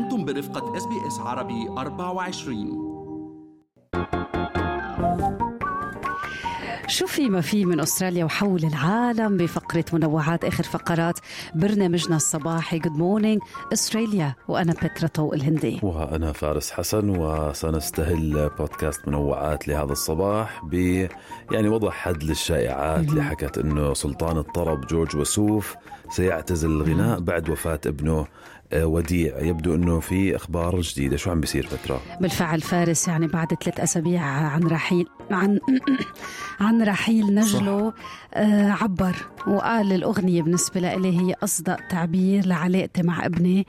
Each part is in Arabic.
أنتم برفقة SBS عربي 24 شو في ما في من أستراليا وحول العالم بفقرة منوعات آخر فقرات برنامجنا الصباحي Good Morning Australia وأنا بترا طوق الهندي. وأنا فارس حسن وسنستهل بودكاست منوعات لهذا الصباح ب يعني وضع حد للشائعات اللي حكت أنه سلطان الطرب جورج وسوف سيعتزل الغناء بعد وفاة ابنه وديع يبدو أنه في أخبار جديدة. شو عم بيصير فترة؟ بالفعل فارس يعني بعد ثلاث أسابيع عن رحيل عن عن رحيل نجله آه، عبر وقال الأغنية بالنسبة لإلي هي أصدق تعبير لعلاقتي مع ابني.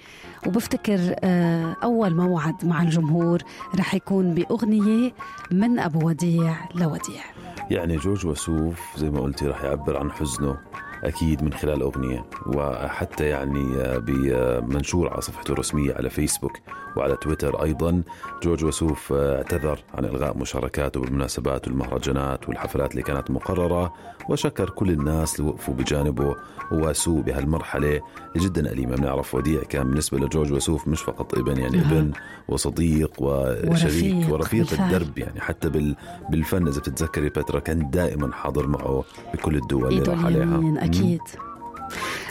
وبفتكر آه، أول موعد مع الجمهور رح يكون بأغنية من أبو وديع لوديع. يعني جورج وسوف زي ما قلتي راح يعبر عن حزنه. أكيد من خلال أغنية وحتى يعني بمنشور على صفحته الرسمية على فيسبوك وعلى تويتر أيضا جورج وسوف اعتذر عن إلغاء مشاركاته بالمناسبات والمهرجانات والحفلات اللي كانت مقررة وشكر كل الناس اللي وقفوا بجانبه وواسوه بهالمرحلة جدا أليمة بنعرف وديع كان بالنسبة لجورج وسوف مش فقط ابن يعني نعم. ابن وصديق وشريك ورفيق، ورفيق. الدرب يعني حتى بال بالفن إذا بتتذكري بترا كان دائما حاضر معه بكل الدول اللي راح عليها Kid.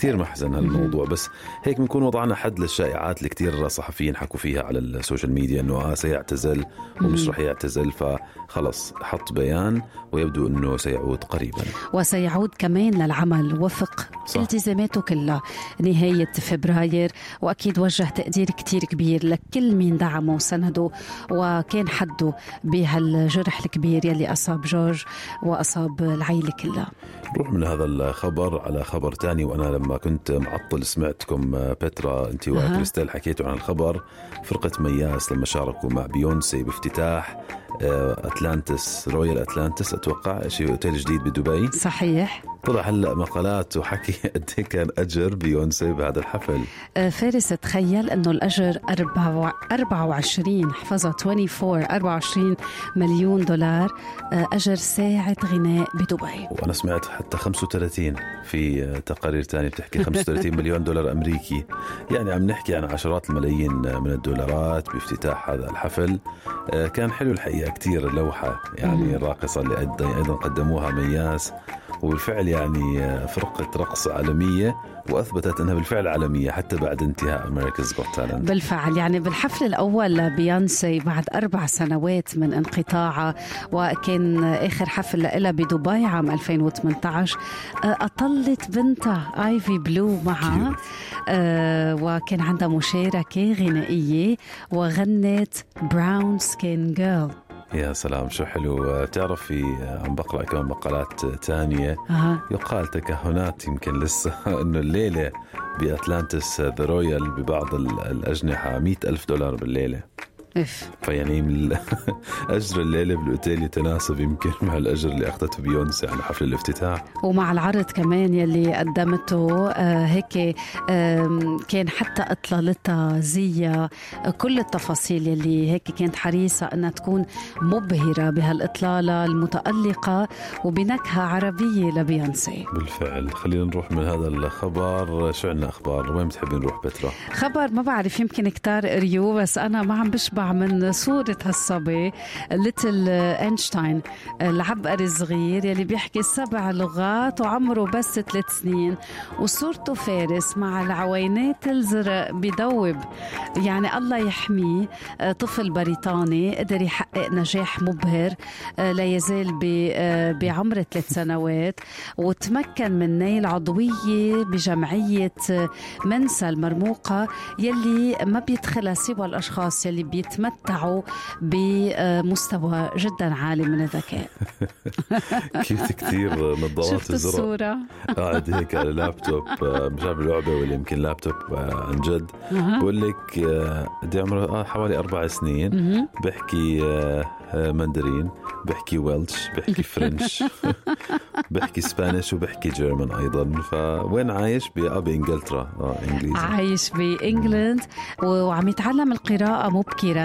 كثير محزن هالموضوع بس هيك بنكون وضعنا حد للشائعات اللي كثير صحفيين حكوا فيها على ال social media إنه آه سيعتزل ومش رح يعتزل فخلص حط بيان ويبدو إنه سيعود قريبا. وسيعود كمان للعمل وفق صح. التزاماته كلها. نهاية فبراير وأكيد وجه تقدير كتير كبير لكل مين دعمه وسنده وكان حده بهالجرح الكبير يلي أصاب جورج وأصاب العيلة كلها. نروح من هذا الخبر على خبر تاني وأنا لما كنت معطل سمعتكم آه، بترا انت. وكريستال حكيتوا عن الخبر فرقة مياس لما شاركوا مع بيونسي بافتتاح Atlantis Royal Atlantis أتوقع شيء أوتيل جديد بدبي. صحيح. طلع هلا مقالات وحكي قد إيه كان أجر بيونسي بهذا الحفل. آه، فارس تخيل إنه الأجر 4 24 حفظها 24 24 مليون دولار آه، أجر ساعة غناء بدبي. وأنا سمعت حتى 35 في آه، تقارير تانية بتحكي 35 مليون دولار أمريكي. يعني عم نحكي عن عشرات الملايين من الدولارات بافتتاح هذا الحفل. آه، كان حلو الحقيقة. كتير اللوحه يعني الراقصه اللي أيضا- أيضا قدموها مياس. وبالفعل يعني فرقه رقص عالمية وأثبتت إنها بالفعل عالمية حتى بعد انتهاء America's Got Talent بالفعل يعني بالحفل الأول لبيانسي بعد أربع سنوات من انقطاعها وكان آخر حفل لها بدبي عام 2018 آه، أطلت بنتها Ivy Blue معها. آه، وكان عندها مشاركة غنائية وغنت Brown Skin Girl يا سلام شو حلو. بتعرفي آه، عم بقرأ كمان مقالات تانية أها. يقال تكهنات يمكن لسه إنه الليلة ب Atlantis The Royal ببعض ال- الأجنحة مئة ألف دولار بالليلة. إف فيعني أجر الليلة بالأوتيل يتناسب يمكن مع الأجر اللي أخذته بيونسي على حفل الافتتاح. ومع العرض كمان يلي قدمته آه هيك كان حتى اطلالتها زيها آه، كل التفاصيل يلي هيك كانت حريصة إنها تكون مبهرة بهالإطلالة المتألقة وبنكهة عربية لبيانسي بالفعل. خلينا نروح من هذا الخبر. شو عندنا أخبار؟ وين بتحبي نروح بترا؟ خبر ما بعرف يمكن كتار قريوه بس أنا ما عم من صورة هالصبي ليتل أينشتاين العبقري الصغير يلي بيحكي سبع لغات وعمره بس ثلاث سنين. وصورته فارس مع العوينات الزرق بدوب. يعني الله يحميه طفل بريطاني قدر يحقق نجاح مبهر لا يزال بعمر ثلاث سنوات. وتمكن من نيل عضوية بجمعية منسى المرموقة يلي ما بيدخلها سوى الأشخاص يلي بيتمتعوا بمستوى جدا عالي من الذكاء. كيف كثير نظارات شفت الزرق الصورة؟ قاعد هيك على لابتوب آه، مش عارف لعبه ولا يمكن لابتوب آه، عن جد. بقول لك آه، إيه عمره آه حوالي أربع سنين. بحكي آه، آه، ماندرين بحكي و Welsh بحكي French بحكي Spanish وبحكي German أيضا. فوين عايش؟ آه، بإنجلترا آه إنجليزي. عايش ب England وعم يتعلم القراءة مبكرا.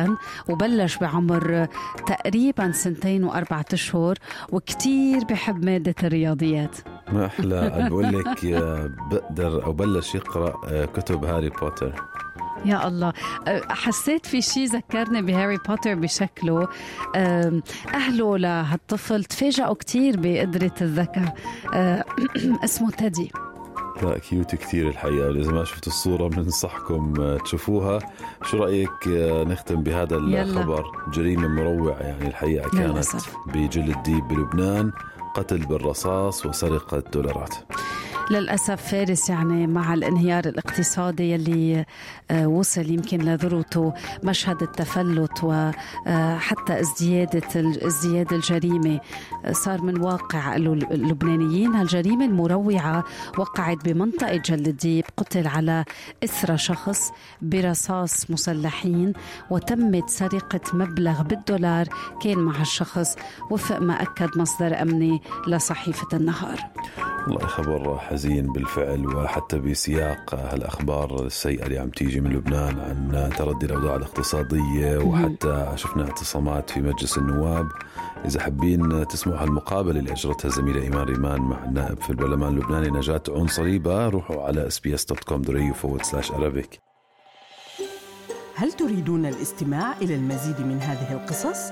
وبلش بعمر تقريبا سنتين وأربعة أشهر وكتير بحب مادة الرياضيات. ما أحلى بقول لك آه، بقدر أو بلش يقرأ آه، كتب هاري بوتر. يا الله. أه، حسيت في شيء ذكرني بهاري بوتر بشكله. أهله لهالطفل تفاجئوا كتير بقدرة الذكاء. اسمه Teddy لا cute كثير الحقيقة إذا ما شفتوا الصورة بننصحكم آه، تشوفوها شو رأيك آه، نختم بهذا يلا. الخبر جريمة مروعة يعني الحقيقة كانت. بجل الديب بلبنان قتل بالرصاص وسرقة دولارات للأسف فارس يعني مع الانهيار الاقتصادي يلي آه، وصل يمكن لذروته مشهد التفلت وحتى ازديادة ازدياد الجريمة. آه، صار من واقع ال- اللبنانيين. هالجريمة المروعة وقعت بمنطقة جل الديب قتل على إثر شخص برصاص مسلحين وتمت سرقة مبلغ بالدولار كان مع الشخص وفق ما أكد مصدر أمني لصحيفة النهار. والله خبر حزين بالفعل وحتى بسياق هالأخبار السيئة اللي عم تيجي من لبنان عن تردي الأوضاع الاقتصادية وحتى شفنا اعتصامات في مجلس النواب. إذا حابين تسمعوا هالمقابلة اللي أجرتها الزميلة إيمان ريمان مع النائب في البرلمان اللبناني نجاة عنصريبة روحوا على sbs.com forward slash Arabic. هل تريدون الاستماع إلى المزيد من هذه القصص؟